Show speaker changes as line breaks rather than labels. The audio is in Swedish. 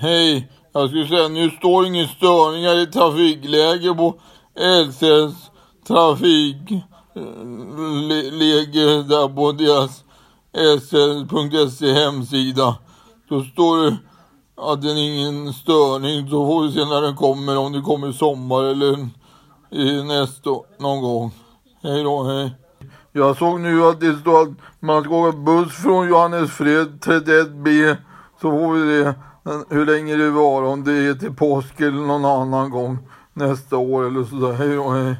Hej, jag skulle säga nu står inga störningar i trafikläge på LCS trafikläge eh, där på deras sl.se hemsida. Då står det att det är ingen störning. Så får vi se när den kommer, om det kommer i sommar eller i nästa någon gång. Hej då, hej. Jag såg nu att det står att man ska åka buss från Johannesfred 31B. Så får vi se hur länge det var, om det är till påsk eller någon annan gång nästa år eller sådär. Hej då, hej.